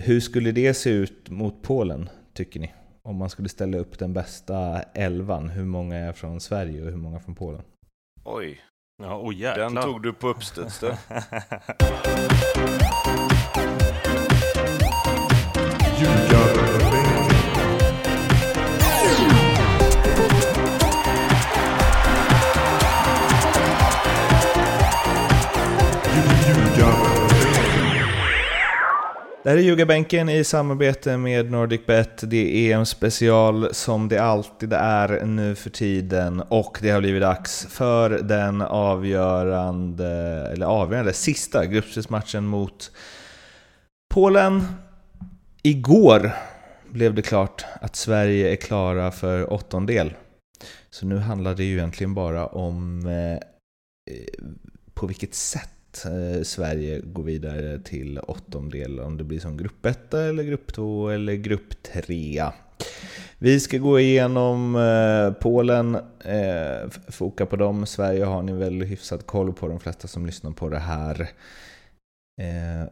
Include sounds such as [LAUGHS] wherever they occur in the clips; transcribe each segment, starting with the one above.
Hur skulle det se ut mot Polen, tycker ni? Om man skulle ställa upp den bästa elvan, hur många är från Sverige och hur många från Polen? Oj, Ja, oh, jäklar. den tog du på uppstuds [LAUGHS] Det här är Ljugarbänken i samarbete med NordicBet. Det är en special som det alltid är nu för tiden och det har blivit dags för den avgörande, eller avgörande, sista gruppspelsmatchen mot Polen. Igår blev det klart att Sverige är klara för åttondel. Så nu handlar det ju egentligen bara om eh, på vilket sätt eh, Sverige går vidare till åttondel, om det blir som grupp 1 eller grupp 2 eller grupp 3. Vi ska gå igenom eh, Polen, eh, foka på dem. Sverige har ni väl hyfsat koll på, de flesta som lyssnar på det här. Eh,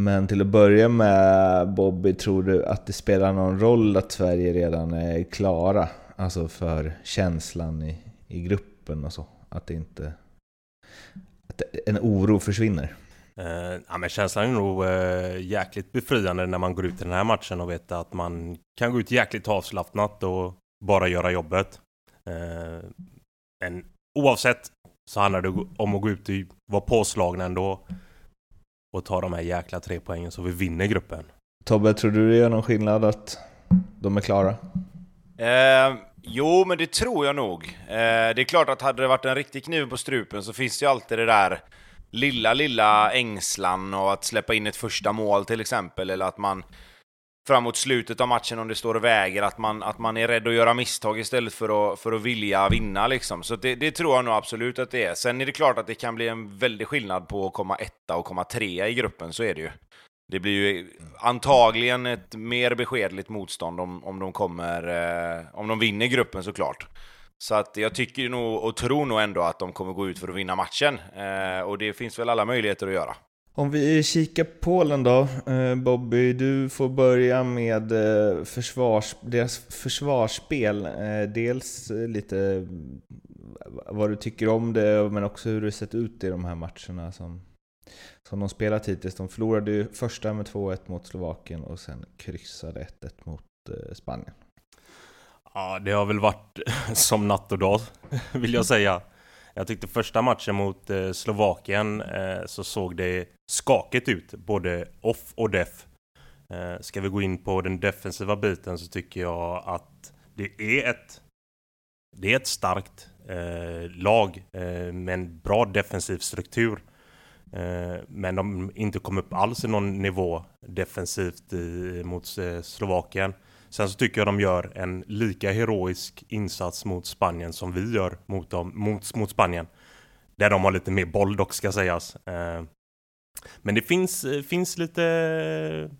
men till att börja med, Bobby, tror du att det spelar någon roll att Sverige redan är klara? Alltså för känslan i, i gruppen och så? Att det inte... Att en oro försvinner? Eh, ja, men känslan är nog eh, jäkligt befriande när man går ut i den här matchen och vet att man kan gå ut jäkligt avslappnat och bara göra jobbet. Eh, men oavsett så handlar det om att gå ut och vara påslagna ändå och ta de här jäkla tre poängen så vi vinner gruppen. Tobbe, tror du det gör någon skillnad att de är klara? Eh, jo, men det tror jag nog. Eh, det är klart att hade det varit en riktig kniv på strupen så finns det ju alltid det där lilla, lilla ängslan och att släppa in ett första mål till exempel, eller att man framåt slutet av matchen om det står och väger, att man, att man är rädd att göra misstag istället för att, för att vilja vinna liksom. Så det, det tror jag nog absolut att det är. Sen är det klart att det kan bli en väldig skillnad på att komma etta och komma trea i gruppen, så är det ju. Det blir ju antagligen ett mer beskedligt motstånd om, om de kommer, eh, om de vinner gruppen såklart. Så att jag tycker nog och tror nog ändå att de kommer gå ut för att vinna matchen. Eh, och det finns väl alla möjligheter att göra. Om vi kikar Polen då, eh, Bobby, du får börja med eh, försvars, deras försvarsspel. Eh, dels lite vad du tycker om det, men också hur det sett ut i de här matcherna som, som de spelat hittills. De förlorade ju första med 2-1 mot Slovakien och sen kryssade 1-1 mot eh, Spanien. Ja, det har väl varit [LAUGHS] som natt och dag, [LAUGHS] vill jag säga. Jag tyckte första matchen mot eh, Slovakien eh, så såg det skakigt ut, både off och def. Ska vi gå in på den defensiva biten så tycker jag att det är ett det är ett starkt eh, lag eh, med en bra defensiv struktur. Eh, men de inte kom upp alls i någon nivå defensivt i, mot eh, Slovakien. Sen så tycker jag de gör en lika heroisk insats mot Spanien som vi gör mot, dem, mot, mot Spanien. Där de har lite mer boll dock ska sägas. Eh, men det finns, finns lite...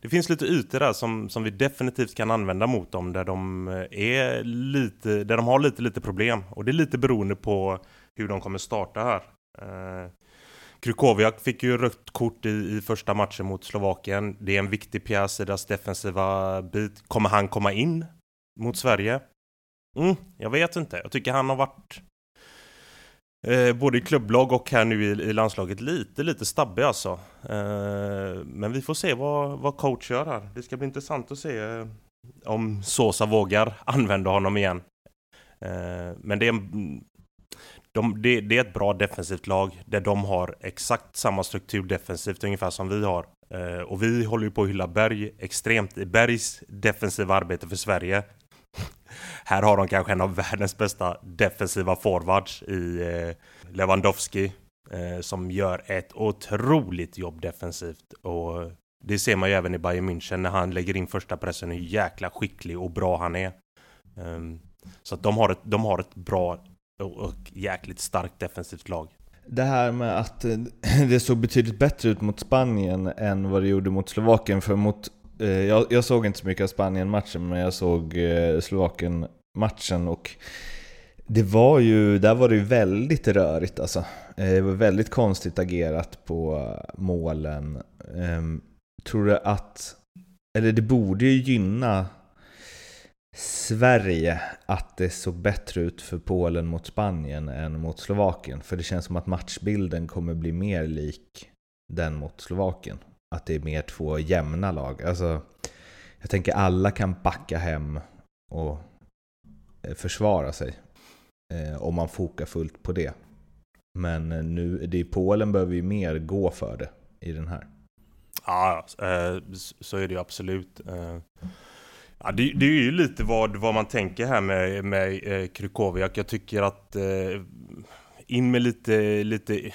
Det finns lite ytor där som, som vi definitivt kan använda mot dem där de är lite, där de har lite, lite problem. Och det är lite beroende på hur de kommer starta här. Krukoviak fick ju rött kort i, i första matchen mot Slovakien. Det är en viktig pjäs i deras defensiva bit. Kommer han komma in mot Sverige? Mm, jag vet inte. Jag tycker han har varit eh, både i klubblag och här nu i, i landslaget lite, lite stabbig alltså. Eh, men vi får se vad, vad coach gör här. Det ska bli intressant att se eh, om Sosa vågar använda honom igen. Eh, men det är en de, det, det, är ett bra defensivt lag där de har exakt samma struktur defensivt ungefär som vi har. Eh, och vi håller ju på att hylla Berg extremt i Bergs defensiva arbete för Sverige. [LAUGHS] Här har de kanske en av världens bästa defensiva forwards i eh, Lewandowski eh, som gör ett otroligt jobb defensivt. Och det ser man ju även i Bayern München när han lägger in första pressen hur jäkla skicklig och bra han är. Um, så att de har ett, de har ett bra och jäkligt starkt defensivt lag. Det här med att eh, [LAUGHS] det såg betydligt bättre ut mot Spanien än vad det gjorde mot Slovakien. För mot, eh, jag, jag, såg inte så mycket av Spanien-matchen, men jag såg eh, Slovakien-matchen och det var ju, där var det ju väldigt rörigt alltså. Eh, det var väldigt konstigt agerat på målen. Ehm, tror du att, eller det borde ju gynna Sverige att det såg bättre ut för Polen mot Spanien än mot Slovakien. För det känns som att matchbilden kommer bli mer lik den mot Slovakien. Att det är mer två jämna lag. Alltså, jag tänker alla kan backa hem och eh, försvara sig. Eh, om man fokar fullt på det. Men eh, nu, det i Polen behöver ju mer gå för det i den här. Ja, eh, så är det ju absolut. Ja, det, det, är ju lite vad, vad man tänker här med, med eh, Krukoviak. Jag tycker att eh, in med lite, lite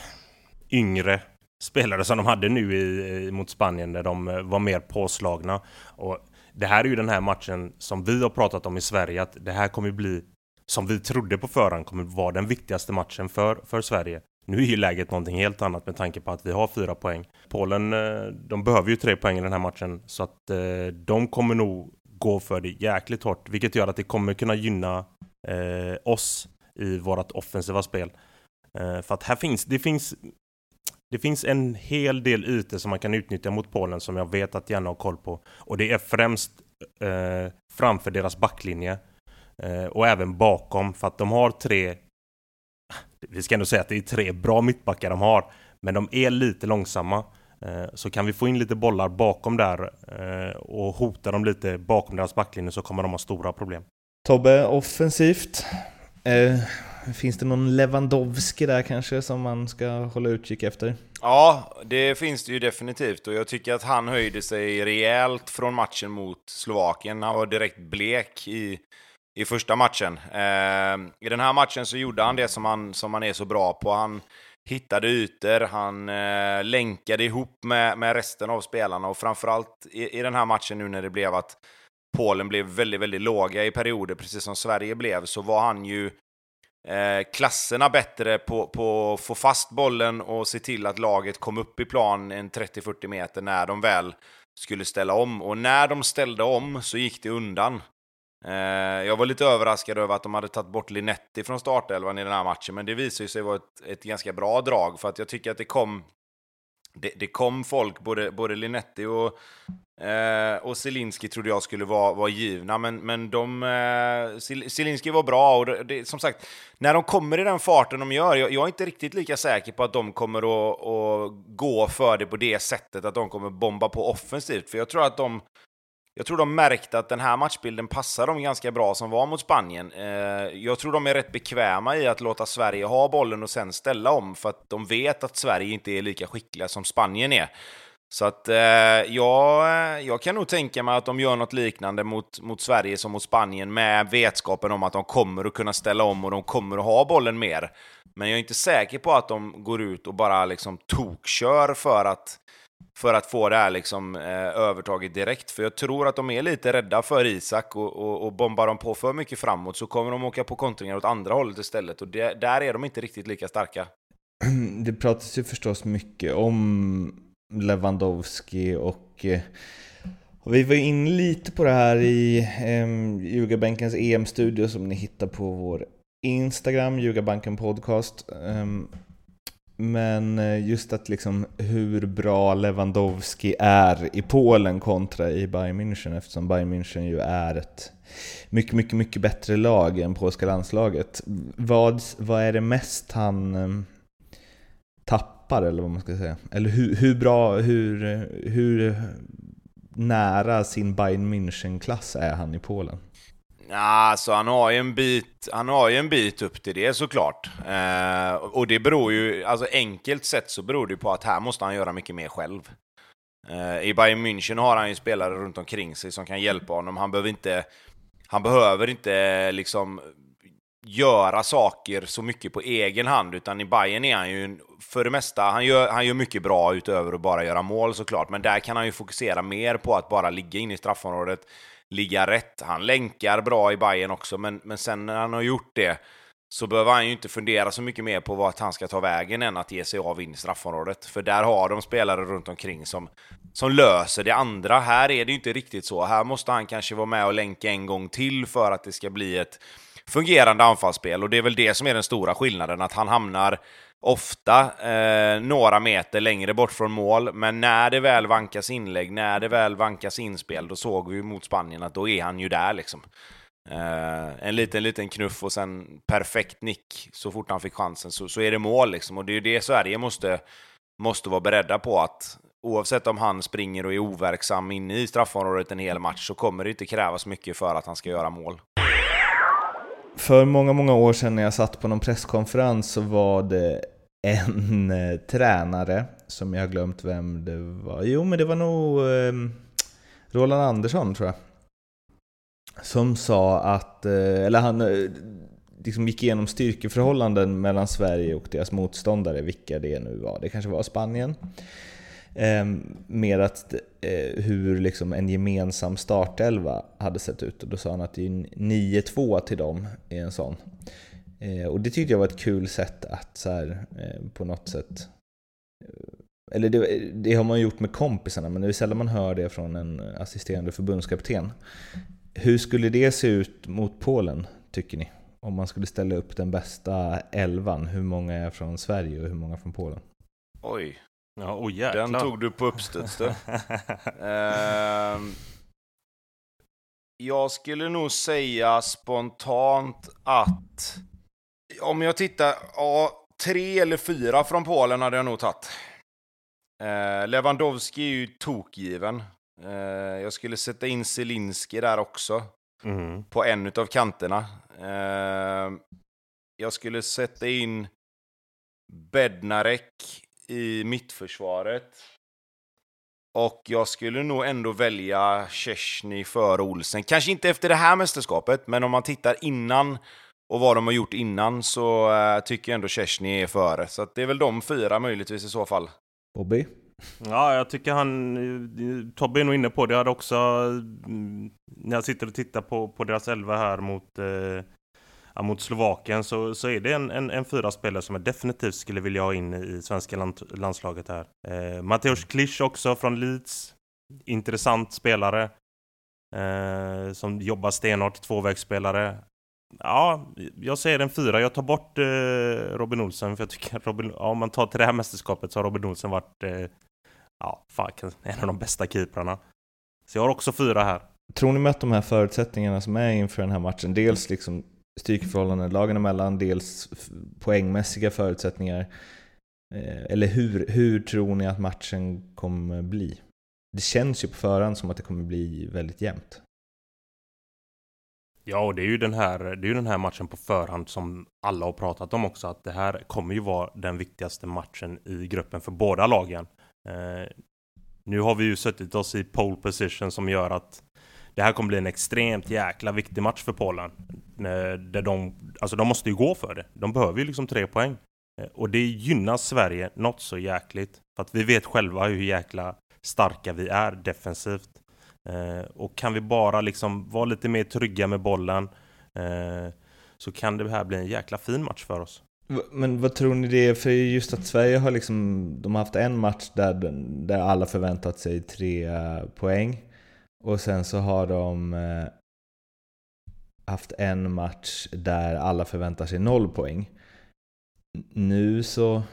yngre spelare som de hade nu i, eh, mot Spanien där de eh, var mer påslagna. Och det här är ju den här matchen som vi har pratat om i Sverige att det här kommer bli som vi trodde på förhand kommer vara den viktigaste matchen för, för Sverige. Nu är ju läget någonting helt annat med tanke på att vi har fyra poäng. Polen, de behöver ju tre poäng i den här matchen så att de kommer nog gå för det jäkligt hårt, vilket gör att det kommer kunna gynna eh, oss i vårt offensiva spel. Eh, för att här finns, det finns det finns en hel del ytor som man kan utnyttja mot Polen som jag vet att Janne har koll på. Och det är främst eh, framför deras backlinje. Eh, och även bakom för att de har tre vi ska ändå säga att det är tre bra mittbackar de har, men de är lite långsamma. Eh, så kan vi få in lite bollar bakom där eh, och hota dem lite bakom deras backlinje så kommer de ha stora problem. Tobbe, offensivt. Eh, finns det någon Lewandowski där kanske som man ska hålla utkik efter? Ja, det finns det ju definitivt och jag tycker att han höjde sig rejält från matchen mot Slovakien. Han var direkt blek i i första matchen. Eh, I den här matchen så gjorde han det som han, som han är så bra på. Han hittade ytor, han eh, länkade ihop med, med resten av spelarna och framförallt i, i den här matchen nu när det blev att Polen blev väldigt, väldigt låga i perioder, precis som Sverige blev, så var han ju eh, klasserna bättre på, på att få fast bollen och se till att laget kom upp i plan en 30-40 meter när de väl skulle ställa om. Och när de ställde om så gick det undan. Eh, jag var lite överraskad över att de hade tagit bort Linetti från startelvan i den här matchen, men det visade sig vara ett, ett ganska bra drag, för att jag tycker att det kom det, det kom folk, både, både Linetti och, eh, och Zelinski trodde jag skulle vara, vara givna, men, men de, eh, Zelinski var bra och det, det, som sagt, när de kommer i den farten de gör, jag, jag är inte riktigt lika säker på att de kommer att, att gå för det på det sättet, att de kommer bomba på offensivt, för jag tror att de jag tror de märkte att den här matchbilden passar dem ganska bra som var mot Spanien. Eh, jag tror de är rätt bekväma i att låta Sverige ha bollen och sen ställa om, för att de vet att Sverige inte är lika skickliga som Spanien är. Så att ja, jag, eh, jag kan nog tänka mig att de gör något liknande mot, mot Sverige som mot Spanien med vetskapen om att de kommer att kunna ställa om och de kommer att ha bollen mer. Men jag är inte säker på att de går ut och bara liksom tokkör för att för att få det här liksom, eh, övertaget direkt. För jag tror att de är lite rädda för Isak och, och, och bombar de på för mycket framåt så kommer de åka på kontringar åt andra hållet istället och det, där är de inte riktigt lika starka. [CLEARS THROAT] Det pratas ju förstås mycket om Lewandowski och eh, och vi var in lite på det här i eh, Ljugarbänkens EM-studio som ni hittar på vår Instagram, Ljugarbanken Podcast. Um, men eh, just att liksom hur bra Lewandowski är i Polen kontra i Bayern München eftersom Bayern München ju är ett mycket, mycket, mycket bättre lag än polska landslaget. Vad, vad är det mest han eh, tappar eller vad man ska säga? Eller hur, hur bra, hur, hur nära sin Bayern München-klass är han i Polen? Alltså han har ju en bit, han har ju en bit upp till det såklart. Eh, och det beror ju, alltså enkelt sett så beror det på att här måste han göra mycket mer själv. Eh, I Bayern München har han ju spelare runt omkring sig som kan hjälpa honom. Han behöver inte, han behöver inte liksom göra saker så mycket på egen hand, utan i Bayern är han ju för det mesta, han gör, han gör mycket bra utöver att bara göra mål såklart, men där kan han ju fokusera mer på att bara ligga inne i straffområdet, ligga rätt. Han länkar bra i Bayern också, men, men sen när han har gjort det så behöver han ju inte fundera så mycket mer på vart han ska ta vägen än att ge sig av in i straffområdet. För där har de spelare runt omkring som, som löser det andra. Här är det ju inte riktigt så. Här måste han kanske vara med och länka en gång till för att det ska bli ett fungerande anfallsspel. Och det är väl det som är den stora skillnaden, att han hamnar ofta eh, några meter längre bort från mål, men när det väl vankas inlägg, när det väl vankas inspel, då såg vi mot Spanien att då är han ju där liksom. Eh, en liten, liten knuff och sen perfekt nick så fort han fick chansen så, så är det mål liksom. Och det är ju det Sverige måste, måste vara beredda på att oavsett om han springer och är overksam inne i straffområdet en hel match så kommer det inte krävas mycket för att han ska göra mål. För många, många år sedan när jag satt på någon presskonferens så var det en eh, tränare som jag har glömt vem det var. Jo, men det var nog eh, Roland Andersson tror jag. Som sa att, eh, eller han eh, liksom gick igenom styrkeförhållanden mellan Sverige och deras motståndare, vilka det nu var. Det kanske var Spanien. Eh, med att eh, hur liksom en gemensam startelva hade sett ut. Och då sa han att det är 9-2 till dem i en sån. Eh, och det tyckte jag var ett kul sätt att så här, eh, på något sätt eh, eller det, det, har man gjort med kompisarna, men det är sällan man hör det från en assisterande förbundskapten. Hur skulle det se ut mot Polen, tycker ni? Om man skulle ställa upp den bästa elvan, hur många är från Sverige och hur många från Polen? Oj, Ja, oh, den tog du på uppstuds uh, [LAUGHS] jag skulle nog säga spontant att om jag tittar, ja, tre eller fyra från Polen hade jag nog tagit. Uh, Lewandowski är ju tokgiven. Uh, jag skulle sätta in Zelinski där också. Mm. På en av kanterna. Uh, jag skulle sätta in Bednarek i mittförsvaret. Och jag skulle nog ändå välja Chesney före Olsen. Kanske inte efter det här mästerskapet, men om man tittar innan och vad de har gjort innan så uh, tycker jag ändå Chesney är före. Så det är väl de fyra möjligtvis i så fall. Bobby? Ja, jag tycker han... Tobbe är nog inne på det. Jag hade också... Mm, när jag sitter och tittar på, på deras elva här mot... Eh, ja, mot Slovakien så, så är det en, en, en, fyra spelare som jag definitivt skulle vilja ha in i svenska land, landslaget här. Eh, Mateusz Klisch också från Leeds. Intressant spelare. Eh, som jobbar stenhårt, tvåvägsspelare. Ja, jag säger en fyra. Jag tar bort eh, Robin Olsen för jag tycker Robin, ja, om man tar till det här mästerskapet så har Robin Olsen varit eh, ja, fuck, en av de bästa keeprarna. Så jag har också fyra här. Tror ni med att de här förutsättningarna som är inför den här matchen, dels liksom styrkeförhållanden lagen emellan, dels poängmässiga förutsättningar. Eh, eller hur, hur tror ni att matchen kommer bli? Det känns ju på förhand som att det kommer bli väldigt jämnt. Ja, och det är ju den här, det är ju den här matchen på förhand som alla har pratat om också, att det här kommer ju vara den viktigaste matchen i gruppen för båda lagen. Eh, nu har vi ju suttit oss i pole position som gör att det här kommer bli en extremt jäkla viktig match för Polen. Eh, där de, alltså de måste ju gå för det. De behöver ju liksom tre poäng. Eh, och det gynnar Sverige något så jäkligt. För att vi vet själva hur jäkla starka vi är defensivt. Eh, och kan vi bara liksom vara lite mer trygga med bollen så kan det här bli en jäkla fin match för oss. Men vad tror ni det är? För just att Sverige har liksom, de har haft en match där, där alla förväntat sig tre poäng. Och sen så har de eh, haft en match där alla förväntar sig noll poäng. Nu så...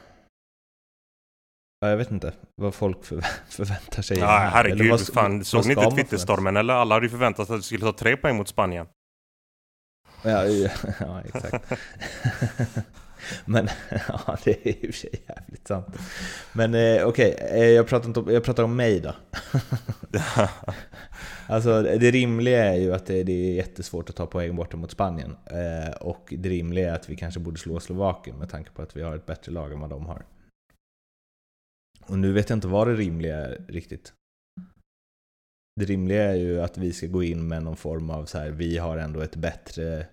Ja, jag vet inte vad folk [LAUGHS] förväntar sig. Ja, herregud. Vad, fan, såg ni inte Twitterstormen eller? Alla hade ju förväntat sig att vi skulle ta tre poäng mot Spanien. Ja, ja, [LAUGHS] ja exakt. [LAUGHS] Men [LAUGHS] ja, det är och för sig jävligt sant. Men eh, okej, okay, eh, jag, pratar jag pratar om mig då. [LAUGHS] alltså det rimliga är ju att det, det, är jättesvårt att ta poäng borta mot Spanien. Eh, och det rimliga är att vi kanske borde slå Slovakien med tanke på att vi har ett bättre lag än vad de har. Och nu vet jag inte vad det rimliga är riktigt. Det rimliga är ju att vi ska gå in med någon form av så här, vi har ändå ett bättre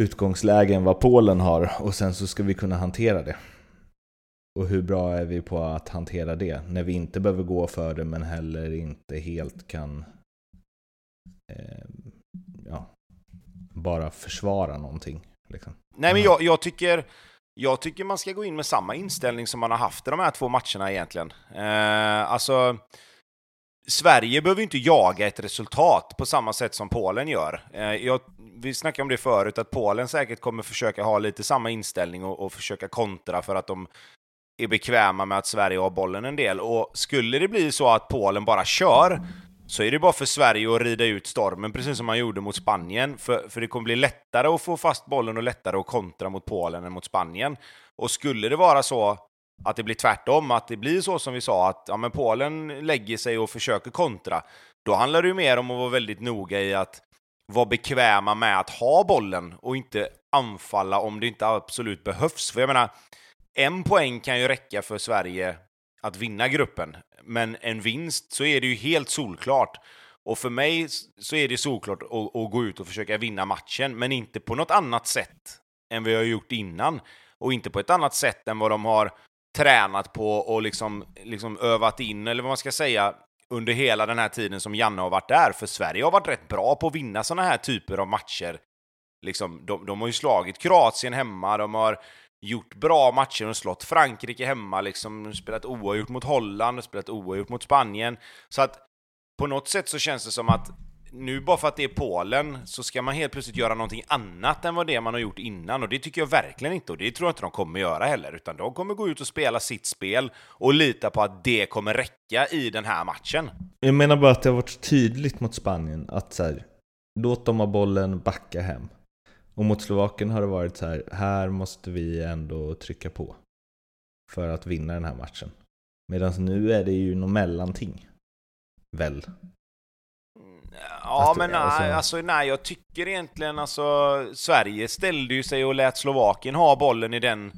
utgångsläge än vad Polen har och sen så ska vi kunna hantera det. Och hur bra är vi på att hantera det när vi inte behöver gå för det men heller inte helt kan eh, ja, bara försvara någonting. Liksom. Nej men jag, jag, tycker, jag tycker man ska gå in med samma inställning som man har haft i de här två matcherna egentligen. Eh, alltså Sverige behöver inte jaga ett resultat på samma sätt som Polen gör. Eh, jag, vi snackade om det förut, att Polen säkert kommer försöka ha lite samma inställning och, och försöka kontra för att de är bekväma med att Sverige har bollen en del. Och skulle det bli så att Polen bara kör, så är det bara för Sverige att rida ut stormen, precis som man gjorde mot Spanien. För, för det kommer bli lättare att få fast bollen och lättare att kontra mot Polen än mot Spanien. Och skulle det vara så att det blir tvärtom, att det blir så som vi sa, att ja, men Polen lägger sig och försöker kontra, då handlar det ju mer om att vara väldigt noga i att vara bekväma med att ha bollen och inte anfalla om det inte absolut behövs. För jag menar, en poäng kan ju räcka för Sverige att vinna gruppen, men en vinst så är det ju helt solklart. Och för mig så är det solklart att, att gå ut och försöka vinna matchen, men inte på något annat sätt än vi har gjort innan. Och inte på ett annat sätt än vad de har tränat på och liksom, liksom övat in, eller vad man ska säga, under hela den här tiden som Janne har varit där. För Sverige har varit rätt bra på att vinna sådana här typer av matcher. Liksom, de, de har ju slagit Kroatien hemma, de har gjort bra matcher och slått Frankrike hemma, liksom spelat oavgjort mot Holland och spelat oavgjort mot Spanien. Så att på något sätt så känns det som att nu bara för att det är Polen så ska man helt plötsligt göra någonting annat än vad det man har gjort innan och det tycker jag verkligen inte och det tror jag inte de kommer göra heller utan de kommer gå ut och spela sitt spel och lita på att det kommer räcka i den här matchen. Jag menar bara att det har varit tydligt mot Spanien att så här, låt dem ha bollen, backa hem. Och mot Slovakien har det varit så här, här måste vi ändå trycka på för att vinna den här matchen. Medan nu är det ju något mellanting. Väl? Ja, men nej, alltså, nej, jag tycker egentligen alltså Sverige ställde ju sig och lät Slovakien ha bollen i den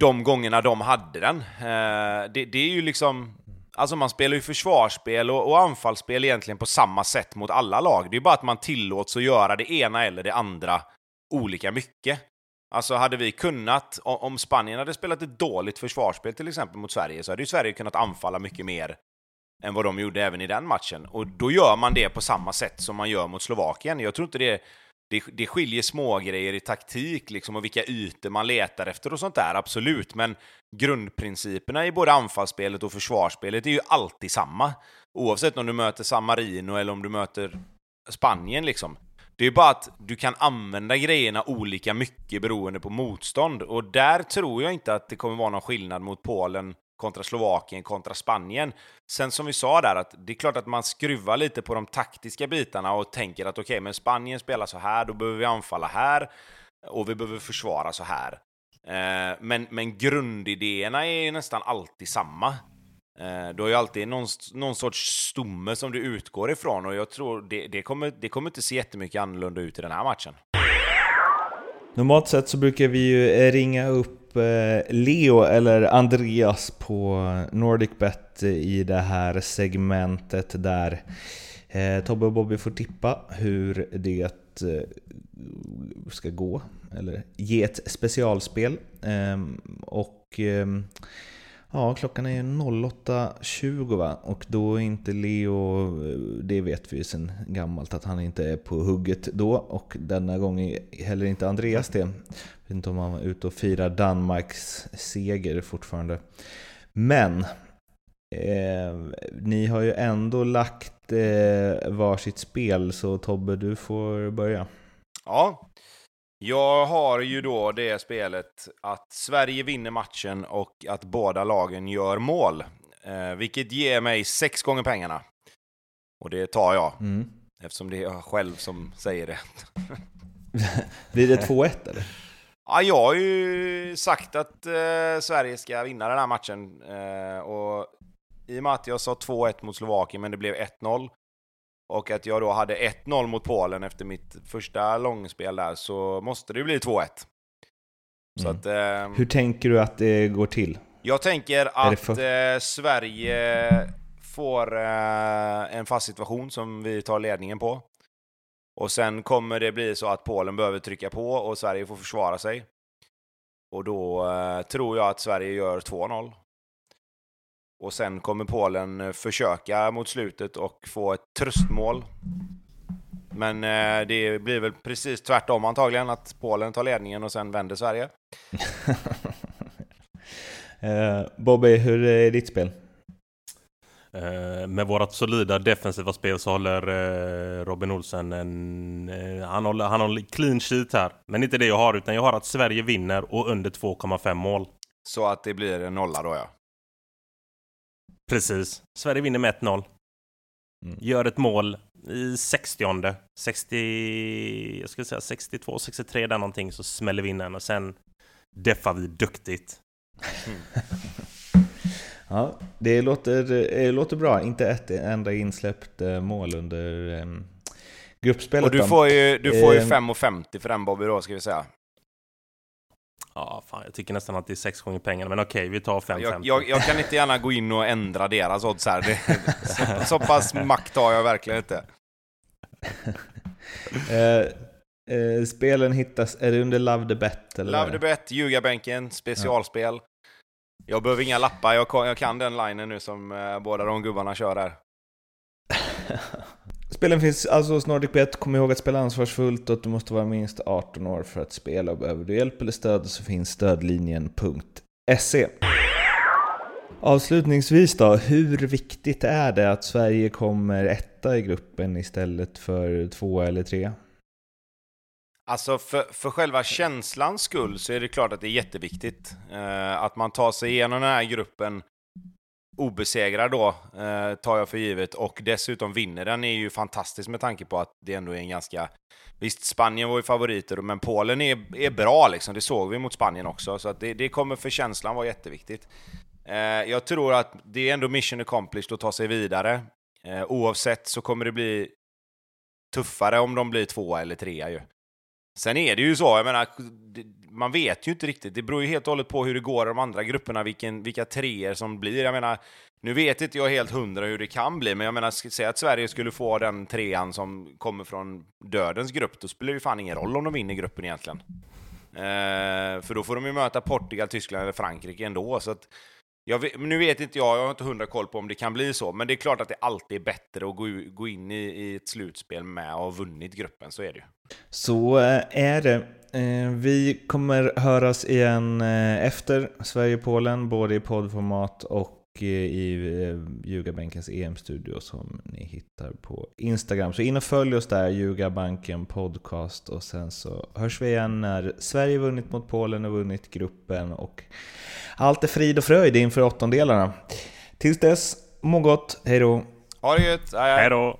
de gångerna de hade den. Eh, det, det, är ju liksom... Alltså man spelar ju försvarsspel och, och anfallsspel egentligen på samma sätt mot alla lag. Det är bara att man tillåts att göra det ena eller det andra olika mycket. Alltså hade vi kunnat, om Spanien hade spelat ett dåligt försvarsspel till exempel mot Sverige, så hade ju Sverige kunnat anfalla mycket mer än vad de gjorde även i den matchen. Och då gör man det på samma sätt som man gör mot Slovakien. Jag tror inte det, det, det skiljer smågrejer i taktik liksom och vilka ytor man letar efter och sånt där, absolut. Men grundprinciperna i både anfallsspelet och försvarsspelet är ju alltid samma. Oavsett om du möter San Marino eller om du möter Spanien liksom. Det är bara att du kan använda grejerna olika mycket beroende på motstånd. Och där tror jag inte att det kommer vara någon skillnad mot Polen kontra Slovakien kontra Spanien. Sen som vi sa där, att det är klart att man skruvar lite på de taktiska bitarna och tänker att okej, okay, men Spanien spelar så här, då behöver vi anfalla här och vi behöver försvara så här. Eh, men, men grundidéerna är ju nästan alltid samma. Eh, du har ju alltid någon, någon sorts stomme som du utgår ifrån och jag tror det, det, kommer, det kommer inte se jättemycket annorlunda ut i den här matchen. Normalt sett så brukar vi ju ringa upp Eh, Leo eller Andreas på NordicBet i det här segmentet där eh, Tobbe och Bobby får tippa hur det eh, ska gå, eller ge ett specialspel. Ehm, och ehm, Ja, klockan är 08.20 va? Och då är inte Leo, eh, det vet vi ju sedan gammalt att han inte är på hugget då. Och denna gång är heller inte Andreas det. Jag vet inte om han var ute och firar Danmarks seger fortfarande. Men eh, ni har ju ändå lagt eh, varsitt spel, så Tobbe du får börja. Ja, jag har ju då det spelet att Sverige vinner matchen och att båda lagen gör mål. Eh, vilket ger mig sex gånger pengarna. Och det tar jag. Mm. Eftersom det är jag själv som säger det. [LAUGHS] Blir det 2-1 eller? Ja, jag har ju sagt att eh, Sverige ska vinna den här matchen. Eh, och i och med att jag sa 2-1 mot Slovakien, men det blev 1-0, och att jag då hade 1-0 mot Polen efter mitt första långspel där, så måste det ju bli 2-1. Mm. Att, eh, Hur tänker du att det går till? Jag tänker att för... eh, Sverige får eh, en fast situation som vi tar ledningen på. Och sen kommer det bli så att Polen behöver trycka på och Sverige får försvara sig. Och då eh, tror jag att Sverige gör 2-0. Och sen kommer Polen eh, försöka mot slutet och få ett tröstmål. Men eh, det blir väl precis tvärtom antagligen, att Polen tar ledningen och sen vänder Sverige. [LAUGHS] eh, Bobby, hur är ditt spel? Eh, med vårt solida defensiva spel så håller eh, Robin Olsen en... Eh, han, håller, han håller clean sheet här. Men inte det jag har, utan jag har att Sverige vinner och under 2,5 mål. Så att det blir en nolla då ja. Precis. Sverige vinner med 1-0. Mm. Gör ett mål i 60 60... Jag skulle säga 62, 63 där någonting så smäller vi in den och sen deffar vi duktigt. Mm. [LAUGHS] Ja, det låter, det låter bra. Inte ett enda insläppt eh, mål under um, gruppspelet. Och du får ju, du får ju 5,50 ehm. för den Bobby då, ska vi säga. Ja, fan, jag tycker nästan att det är sex gånger pengarna, men okej, vi tar 5,50. Jag, jag, jag, kan inte gärna gå in och ändra deras odds här. Det, så, så pass makt har jag verkligen inte. [LAUGHS] eh, eh, spelen hittas, är det under Love the Bet? Eller Love the Bet, Ljugarbänken, specialspel. Ja. Jag behöver inga lappar, jag, jag kan den linen nu som eh, båda de gubbarna kör där. Spelen finns alltså hos NordicBet. Kom ihåg att spela ansvarsfullt och att du måste vara minst 18 år för att spela. Och behöver du hjälp eller stöd så finns stödlinjen.se. Avslutningsvis då, hur viktigt är det att Sverige kommer etta i gruppen istället för två eller tre? Alltså för, för själva känslans skull så är det klart att det är jätteviktigt. Eh, att man tar sig igenom den här gruppen obesegrad då, eh, tar jag för givet, och dessutom vinner den är ju fantastiskt med tanke på att det ändå är en ganska... Visst, Spanien var ju favoriter, men Polen är, är bra liksom, det såg vi mot Spanien också, så att det, det kommer för känslan vara jätteviktigt. Eh, jag tror att det är ändå mission accomplished att ta sig vidare. Eh, oavsett så kommer det bli tuffare om de blir tvåa eller trea ju. Sen är det ju så, jag menar, man vet ju inte riktigt. Det beror ju helt och hållet på hur det går i de andra grupperna, vilken, vilka treor som blir. Jag menar, nu vet inte jag helt hundra hur det kan bli, men jag menar, säg att Sverige skulle få den trean som kommer från dödens grupp, då spelar det ju fan ingen roll om de vinner gruppen egentligen. Eh, för då får de ju möta Portugal, Tyskland eller Frankrike ändå, så att Vet, nu vet inte jag, jag har inte hundra koll på om det kan bli så, men det är klart att det alltid är bättre att gå, gå in i, i ett slutspel med och ha vunnit gruppen, så är det ju. Så eh, är det. Eh, vi kommer höras igen eh, efter Sverige-Polen, både i poddformat och i Ljugarbänkens EM-studio som ni hittar på Instagram. Så in och följ oss där, Ljugarbanken podcast och sen så hörs vi igen när Sverige vunnit mot Polen och vunnit gruppen och allt är frid och fröjd inför åttondelarna. Tills dess, må gott, hejdå! Ha det gött, hej då!